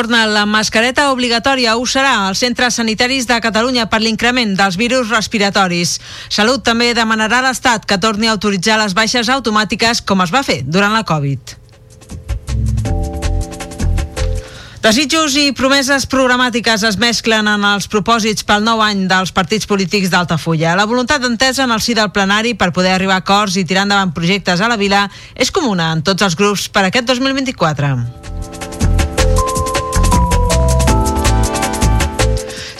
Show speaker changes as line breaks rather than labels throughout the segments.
Torna la mascareta obligatòria, ho serà als centres sanitaris de Catalunya per l'increment dels virus respiratoris. Salut també demanarà a l'Estat que torni a autoritzar les baixes automàtiques com es va fer durant la Covid. Desitjos i promeses programàtiques es mesclen en els propòsits pel nou any dels partits polítics d'Altafulla. La voluntat d'entesa en el si del plenari per poder arribar a acords i tirar endavant projectes a la vila és comuna en tots els grups per aquest 2024.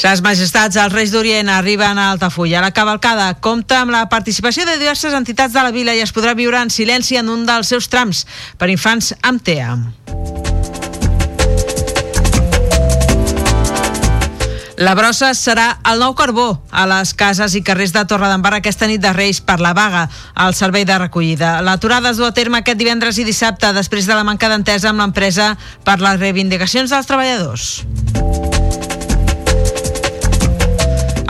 Ses majestats, els Reis d'Orient arriben a Altafulla. La cavalcada compta amb la participació de diverses entitats de la vila i es podrà viure en silenci en un dels seus trams per infants amb TEA. La brossa serà el nou carbó a les cases i carrers de Torredembarra aquesta nit de Reis per la vaga al servei de recollida. L'aturada es du a terme aquest divendres i dissabte després de la manca d'entesa amb l'empresa per les reivindicacions dels treballadors.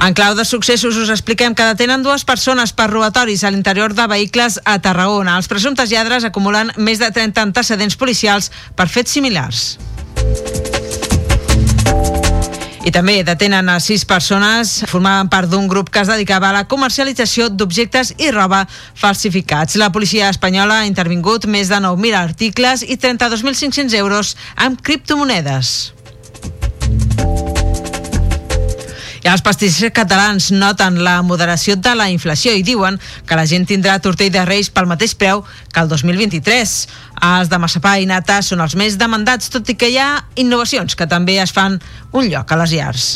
En clau de successos us expliquem que detenen dues persones per robatoris a l'interior de vehicles a Tarragona. Els presumptes lladres acumulen més de 30 antecedents policials per fets similars. I també detenen a sis persones, formaven part d'un grup que es dedicava a la comercialització d'objectes i roba falsificats. La policia espanyola ha intervingut més de 9.000 articles i 32.500 euros amb criptomonedes. Els pastissers catalans noten la moderació de la inflació i diuen que la gent tindrà tortell de reis pel mateix preu que el 2023. Els de massapà i nata són els més demandats, tot i que hi ha innovacions que també es fan un lloc a les llars.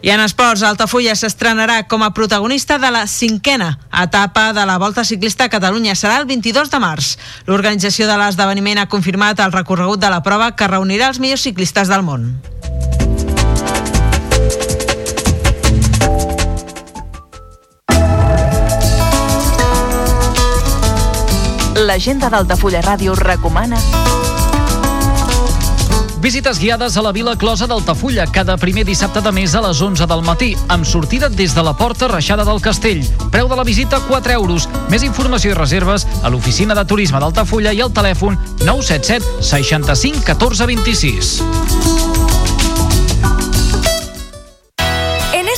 I en esports, Altafulla s'estrenarà com a protagonista de la cinquena etapa de la Volta Ciclista a Catalunya. Serà el 22 de març. L'organització de l'esdeveniment ha confirmat el recorregut de la prova que reunirà els millors ciclistes del món.
L'agenda d'Altafulla Ràdio recomana
Visites guiades a la Vila Closa d'Altafulla cada primer dissabte de mes a les 11 del matí, amb sortida des de la porta reixada del castell. Preu de la visita 4 euros. Més informació i reserves a l'oficina de turisme d'Altafulla i al telèfon 977 65 14 26.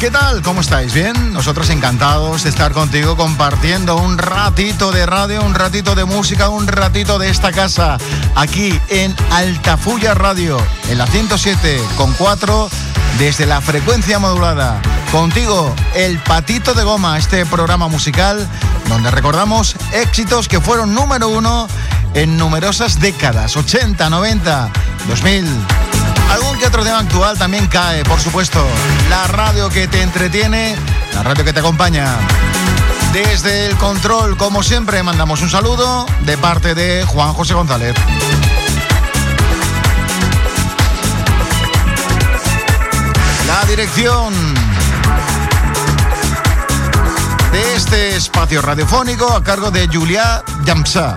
¿Qué tal? ¿Cómo estáis? ¿Bien? Nosotros encantados de estar contigo compartiendo un ratito de radio, un ratito de música, un ratito de esta casa. Aquí en Altafulla Radio, en la 107 con 4 desde la frecuencia modulada. Contigo, El Patito de Goma, este programa musical donde recordamos éxitos que fueron número uno en numerosas décadas, 80, 90, 2000. Que otro tema actual también cae, por supuesto. La radio que te entretiene, la radio que te acompaña. Desde el control, como siempre, mandamos un saludo de parte de Juan José González. La dirección de este espacio radiofónico a cargo de Julia Yamsa.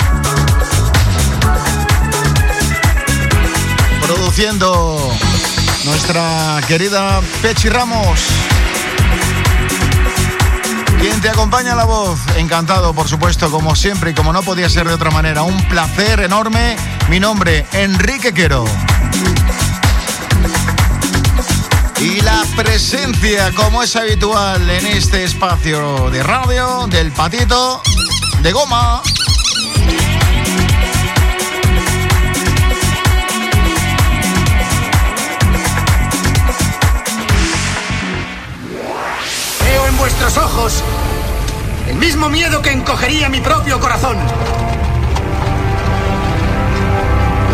Produciendo nuestra querida Pechi Ramos. Quien te acompaña la voz, encantado por supuesto, como siempre y como no podía ser de otra manera, un placer enorme. Mi nombre, Enrique Quero. Y la presencia, como es habitual en este espacio de radio, del patito de goma.
Vuestros ojos el mismo miedo que encogería mi propio corazón.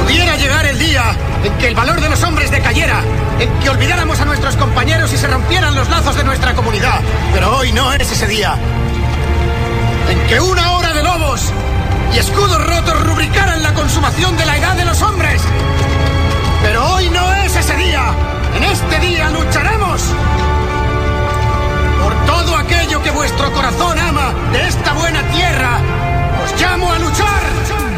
Pudiera llegar el día en que el valor de los hombres decayera, en que olvidáramos a nuestros compañeros y se rompieran los lazos de nuestra comunidad. Pero hoy no es ese día. En que una hora de lobos y escudos rotos rubricaran la consumación de la edad de los hombres. Pero hoy no es ese día. En este día lucharemos todo aquello que vuestro corazón ama de esta buena tierra. Os llamo a luchar.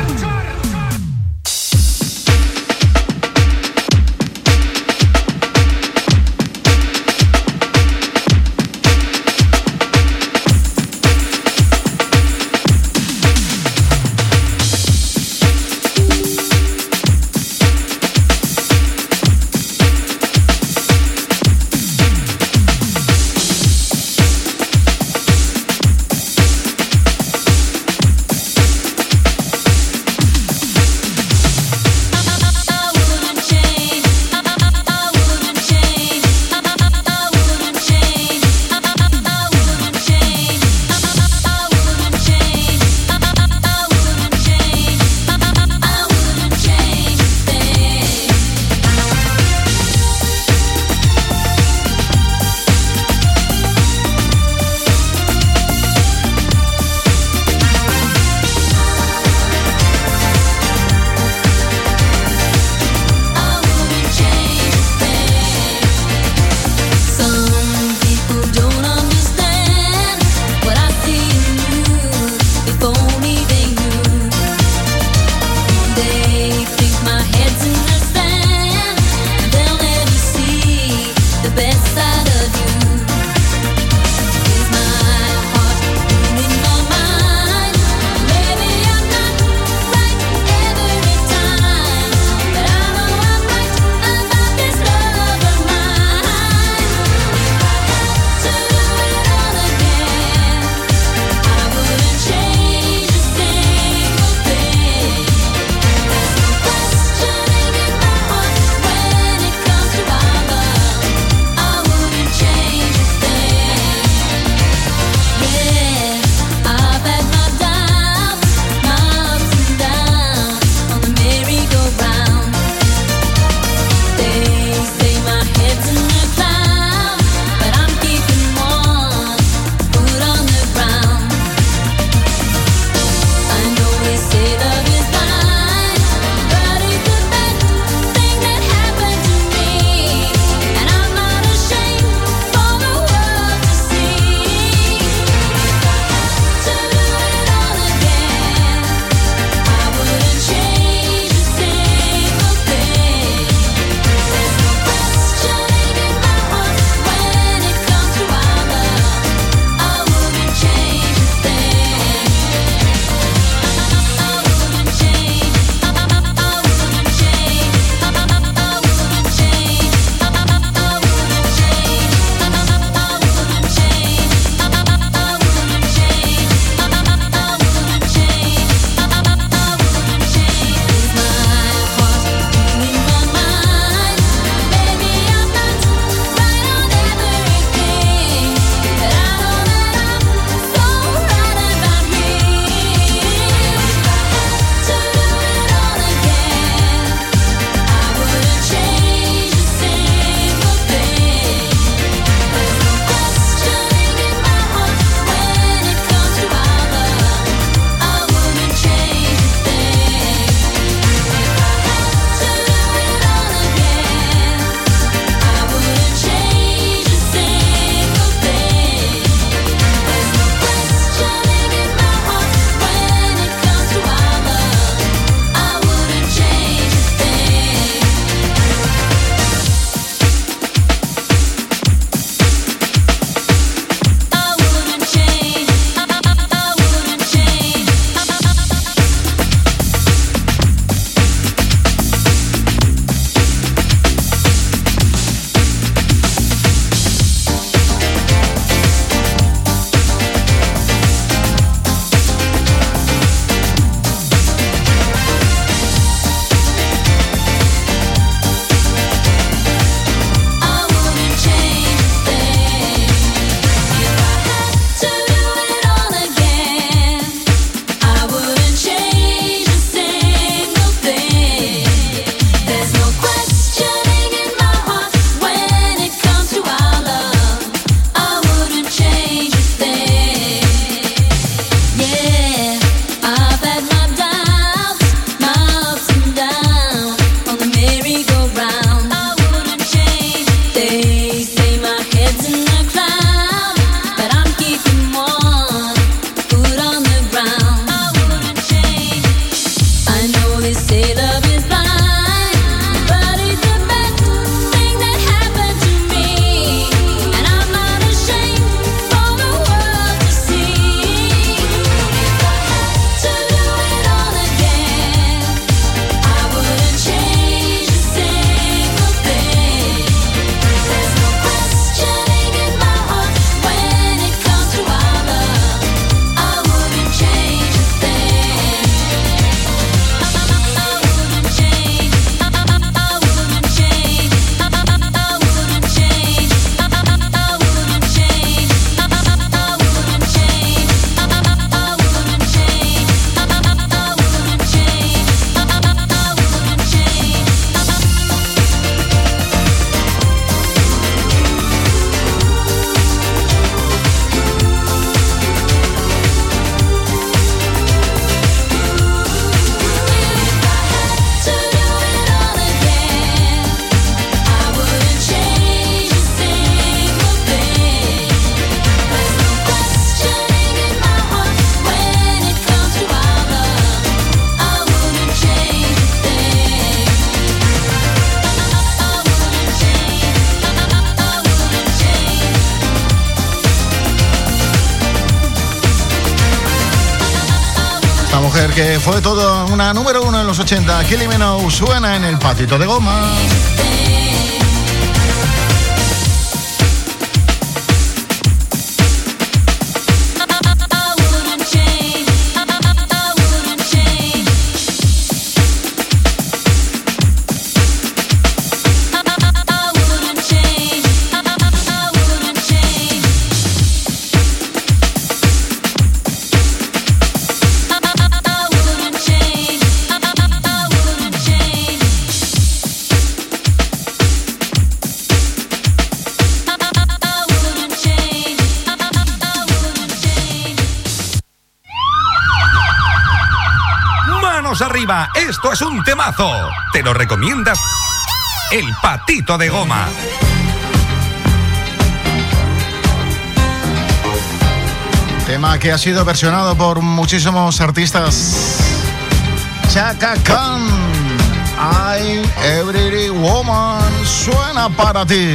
fue todo una número uno en los 80. Kylie Minogue suena en el patito de goma.
Esto es un temazo. Te lo recomiendas el patito de goma.
Tema que ha sido versionado por muchísimos artistas. Chaka Khan, I Every Woman suena para ti.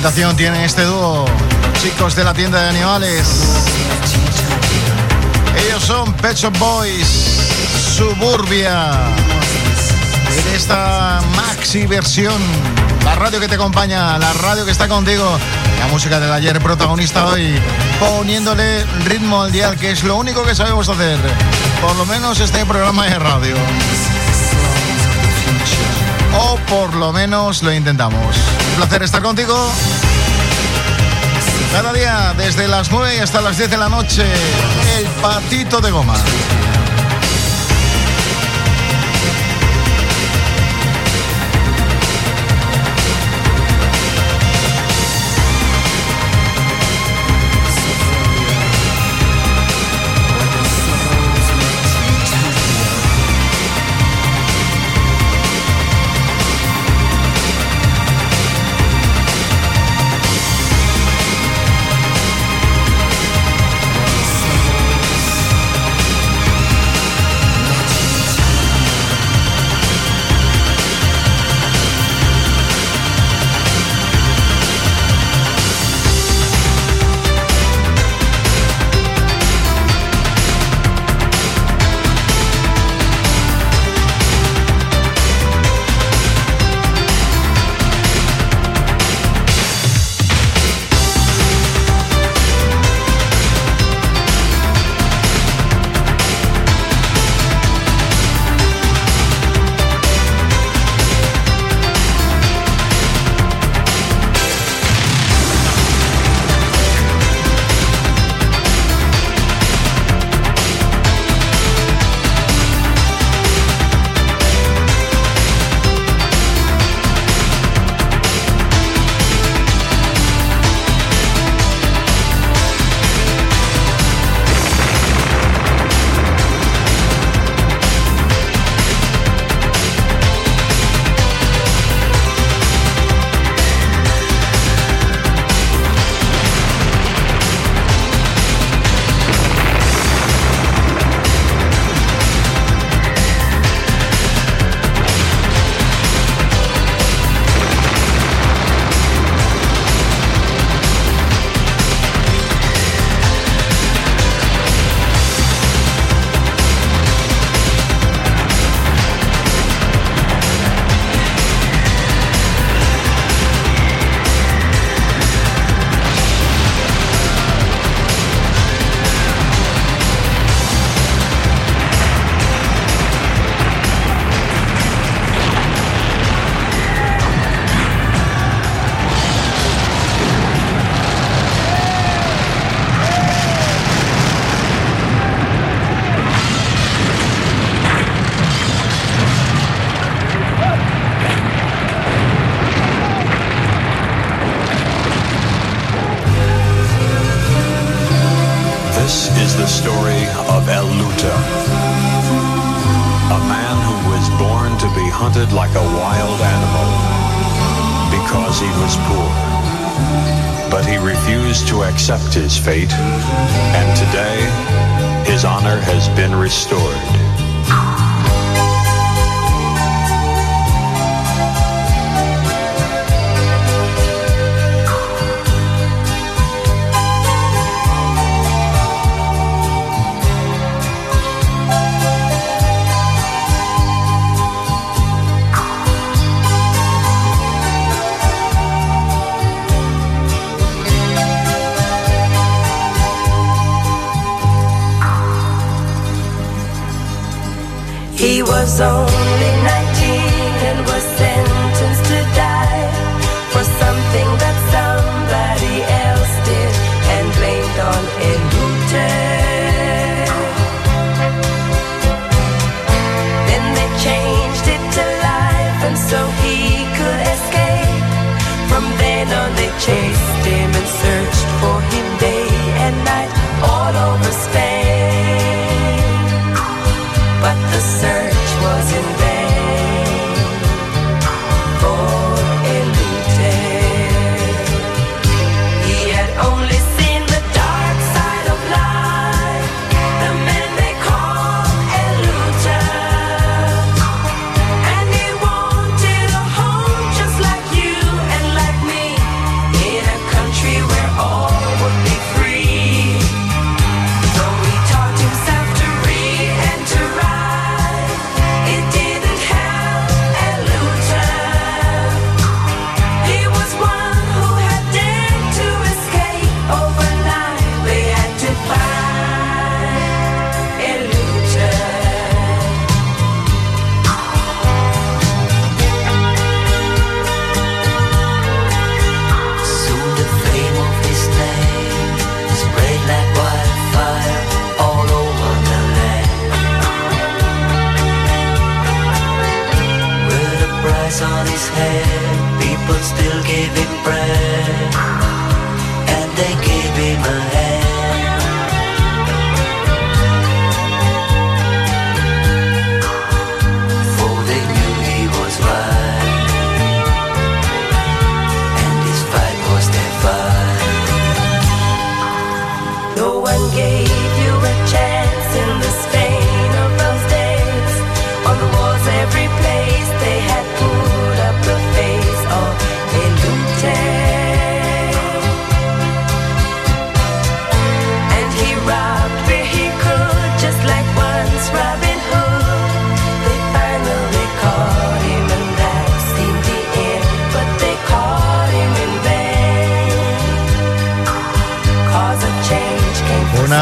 Presentación tiene este dúo, chicos de la tienda de animales. Ellos son Pet Boys, Suburbia. En esta maxi versión, la radio que te acompaña, la radio que está contigo, la música del ayer protagonista hoy, poniéndole ritmo al dial, que es lo único que sabemos hacer. Por lo menos este programa de radio. O por lo menos lo intentamos. Placer estar contigo. Cada día, desde las 9 y hasta las 10 de la noche, el patito de goma.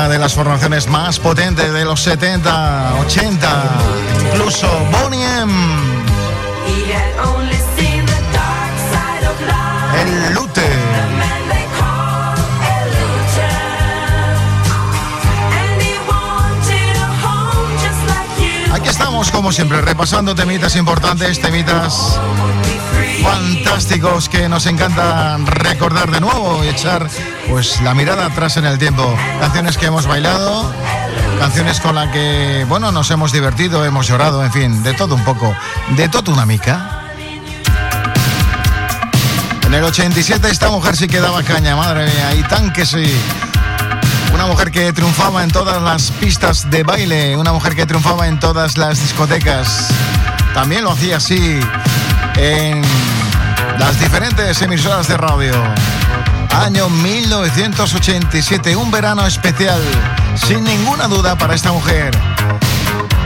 de las formaciones más potentes de los 70, 80, incluso
Boniem.
El Lute. Aquí estamos, como siempre, repasando temitas importantes, temitas fantásticos que nos encantan recordar de nuevo y echar pues la mirada atrás en el tiempo. Canciones que hemos bailado, canciones con las que, bueno, nos hemos divertido, hemos llorado, en fin, de todo un poco, de todo una mica. En el 87 esta mujer sí quedaba caña, madre mía, y tan que sí. Una mujer que triunfaba en todas las pistas de baile, una mujer que triunfaba en todas las discotecas. También lo hacía así en las diferentes emisoras de radio año 1987, un verano especial, sin ninguna duda para esta mujer.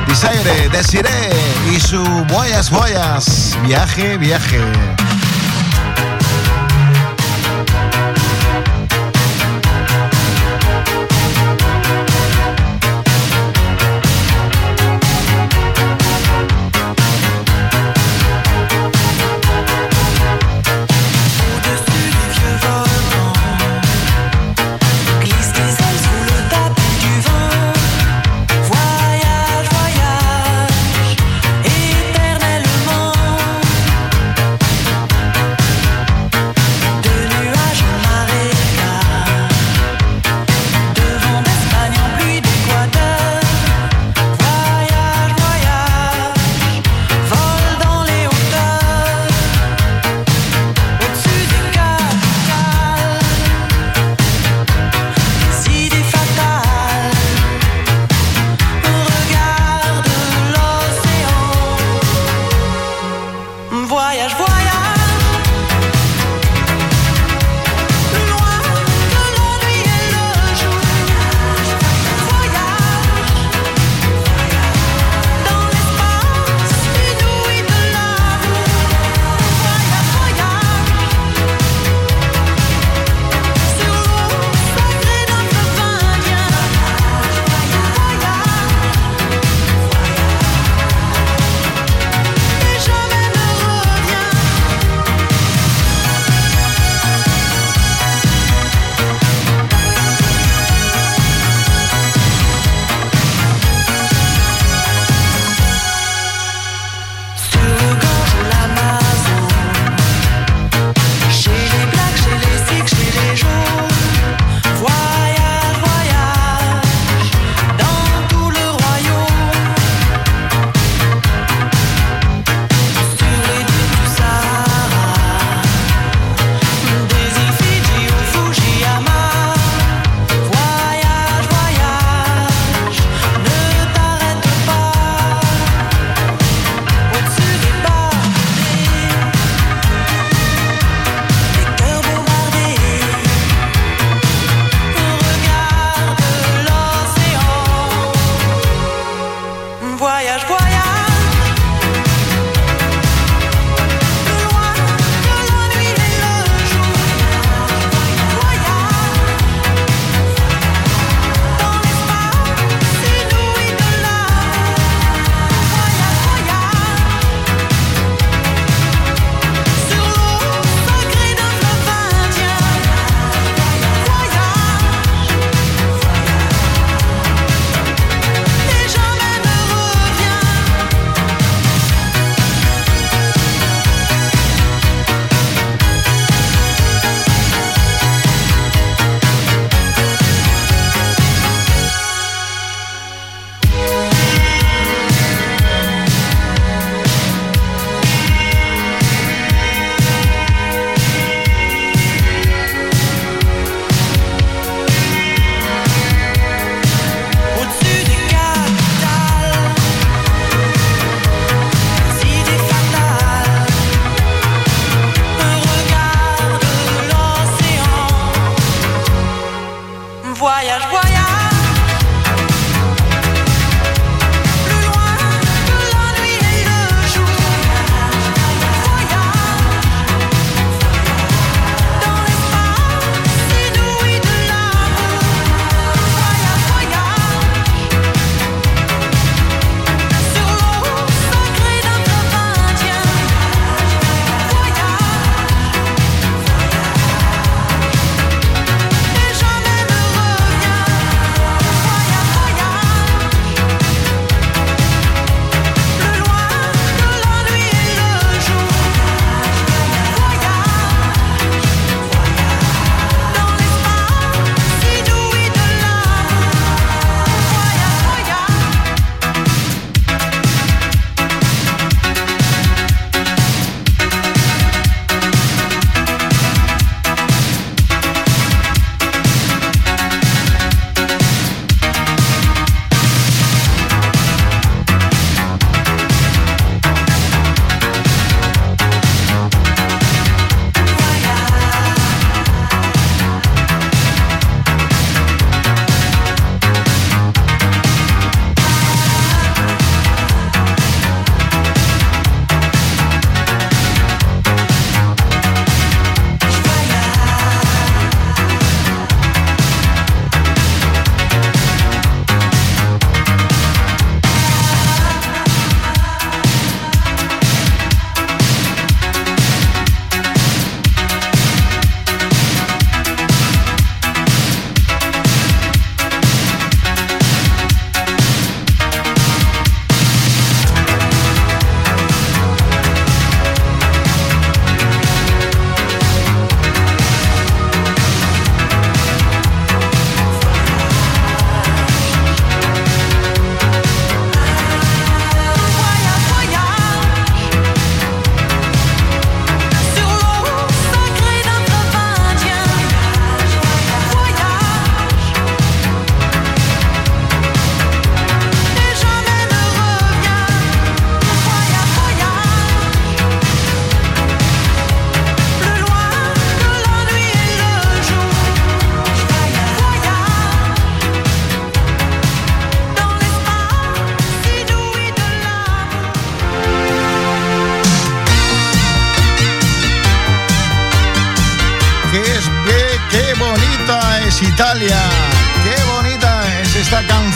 Desire, Desiree y su Boyas Boyas, viaje, viaje.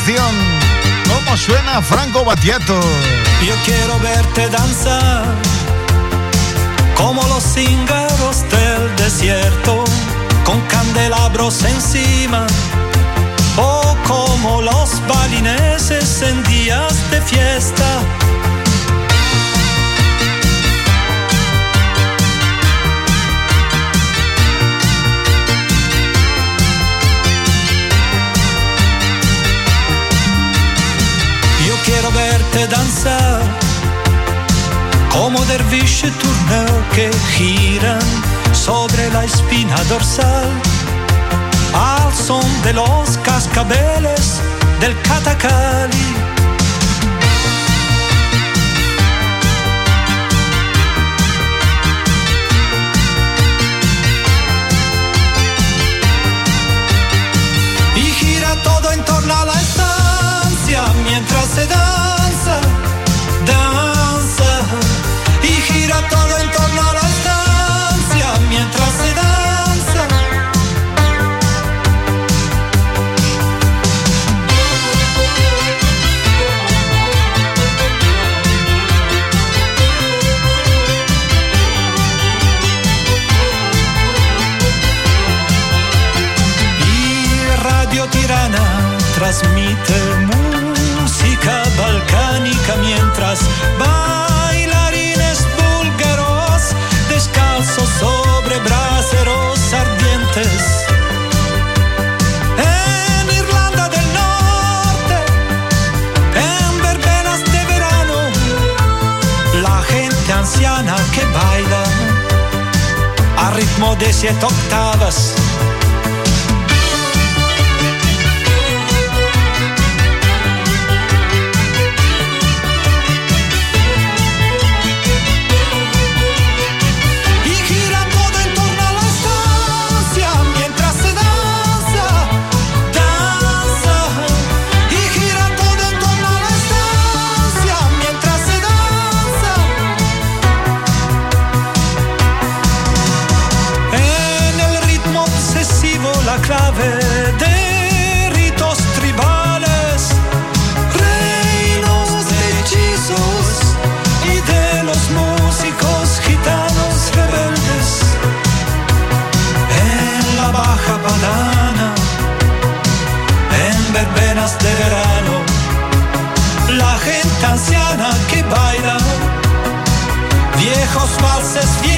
Canción. ¿Cómo suena Franco Battiato?
Yo quiero verte danzar como los cíngaros del desierto, con candelabros encima, o como los balineses en días de fiesta. Quiero verte danzar como derviche turneo que giran sobre la espina dorsal al son de los cascabeles del catacali. Y gira todo en torno a la mientras se danza, danza. Y gira todo en torno a la estancia mientras se danza. Y Radio Tirana transmite balcánica mientras bailarines búlgaros descalzos sobre braseros ardientes. En Irlanda del Norte, en verbenas de verano, la gente anciana que baila a ritmo de siete octavas.
es wird.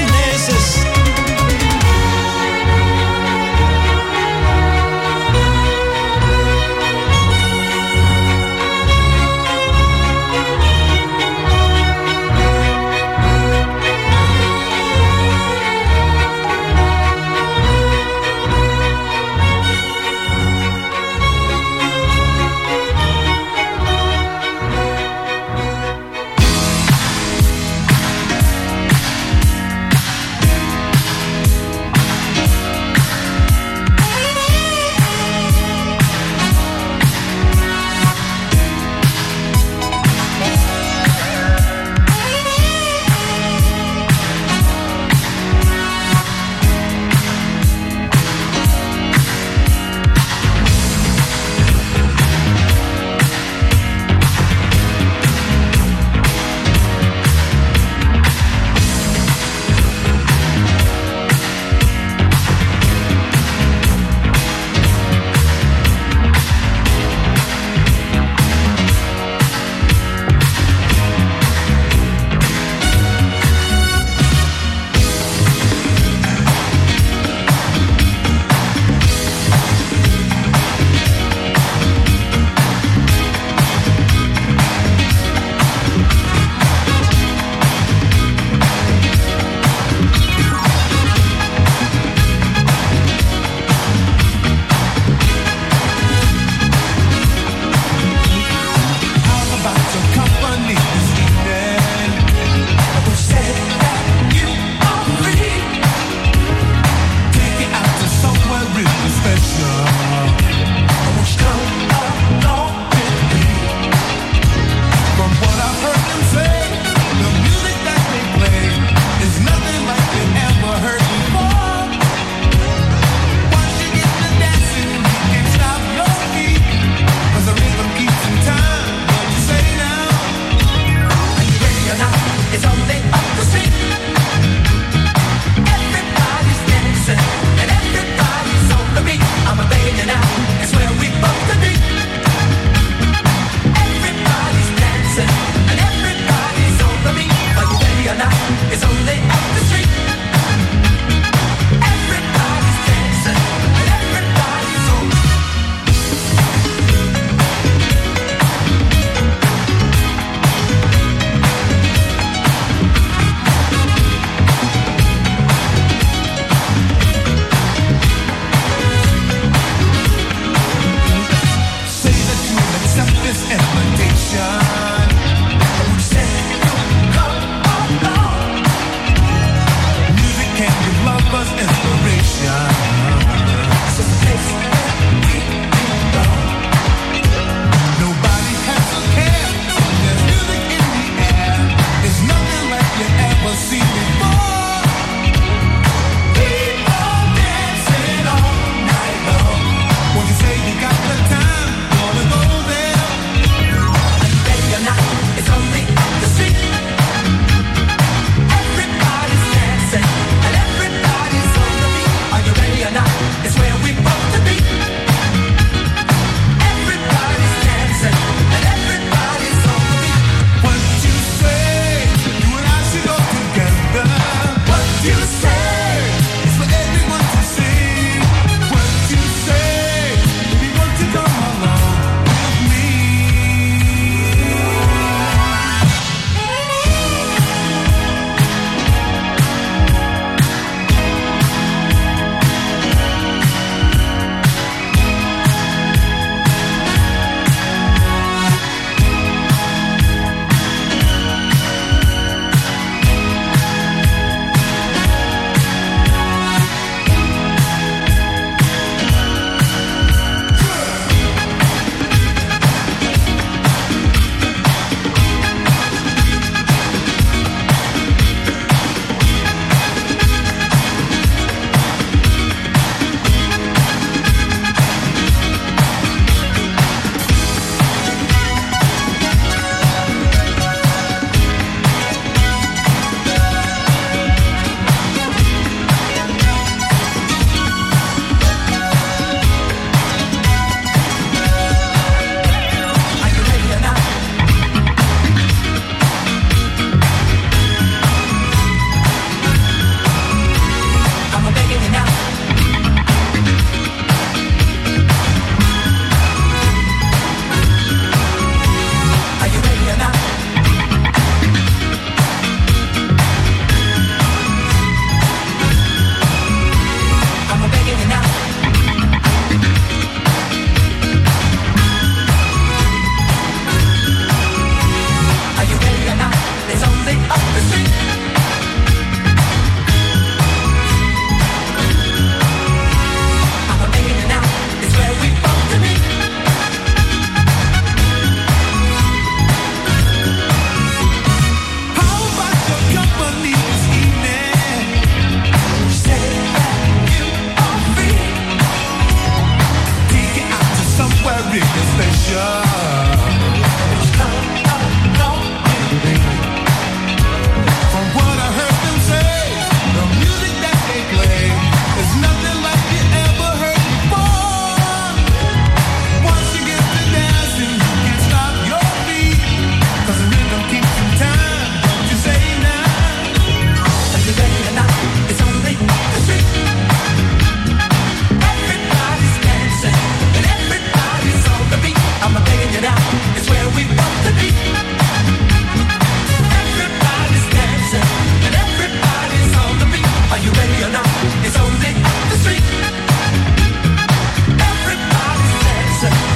Jackson.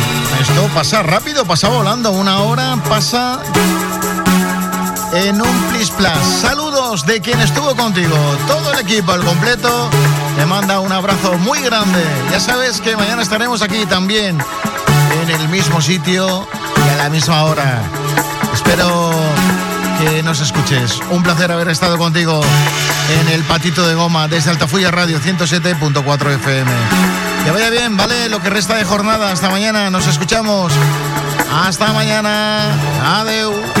esto pasa rápido, pasa volando. Una hora pasa en un Plis Plus. Saludos de quien estuvo contigo. Todo el equipo al completo te manda un abrazo muy grande. Ya sabes que mañana estaremos aquí también en el mismo sitio y a la misma hora. Espero que nos escuches. Un placer haber estado contigo en el Patito de Goma desde Altafulla Radio 107.4 FM. Que vaya bien, ¿vale? Lo que resta de jornada. Hasta mañana. Nos escuchamos. Hasta mañana. Adeu.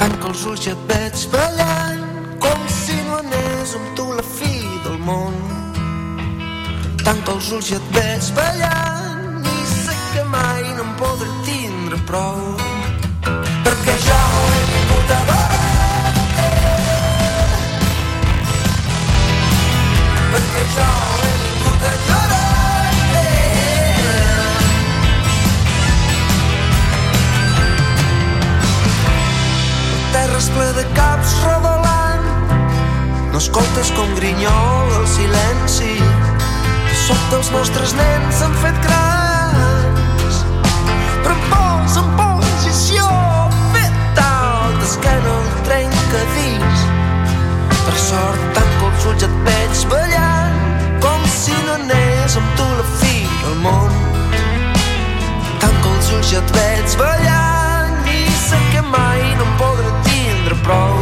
Tanca els ulls i et veig ballant com si no anés amb tu la fi del món. Tanca els ulls i et veig ballant i sé que mai no em podré tindre prou. Escoltes com grinyol el silenci. Sota els nostres nens s'han fet grans. Però em posa en posició fetal d'esquena el trencadís per sort tanco els ulls et veig ballant com si no anés amb tu la fi del món. Tanco els ulls i et veig ballant i sé que mai no em podré tindre prou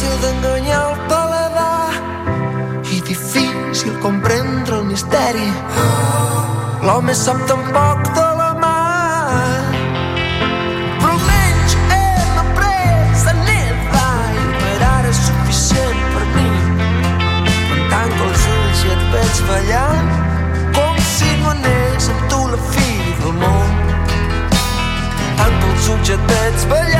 fàcil d'enganyar el paladar i difícil comprendre el misteri. L'home sap tan poc de la mar, però almenys hem après a nedar i per ara és suficient per mi. Quan tanco els ulls i et veig ballant, com si no anés amb tu la fi del món. Tanco els ulls i et veig ballant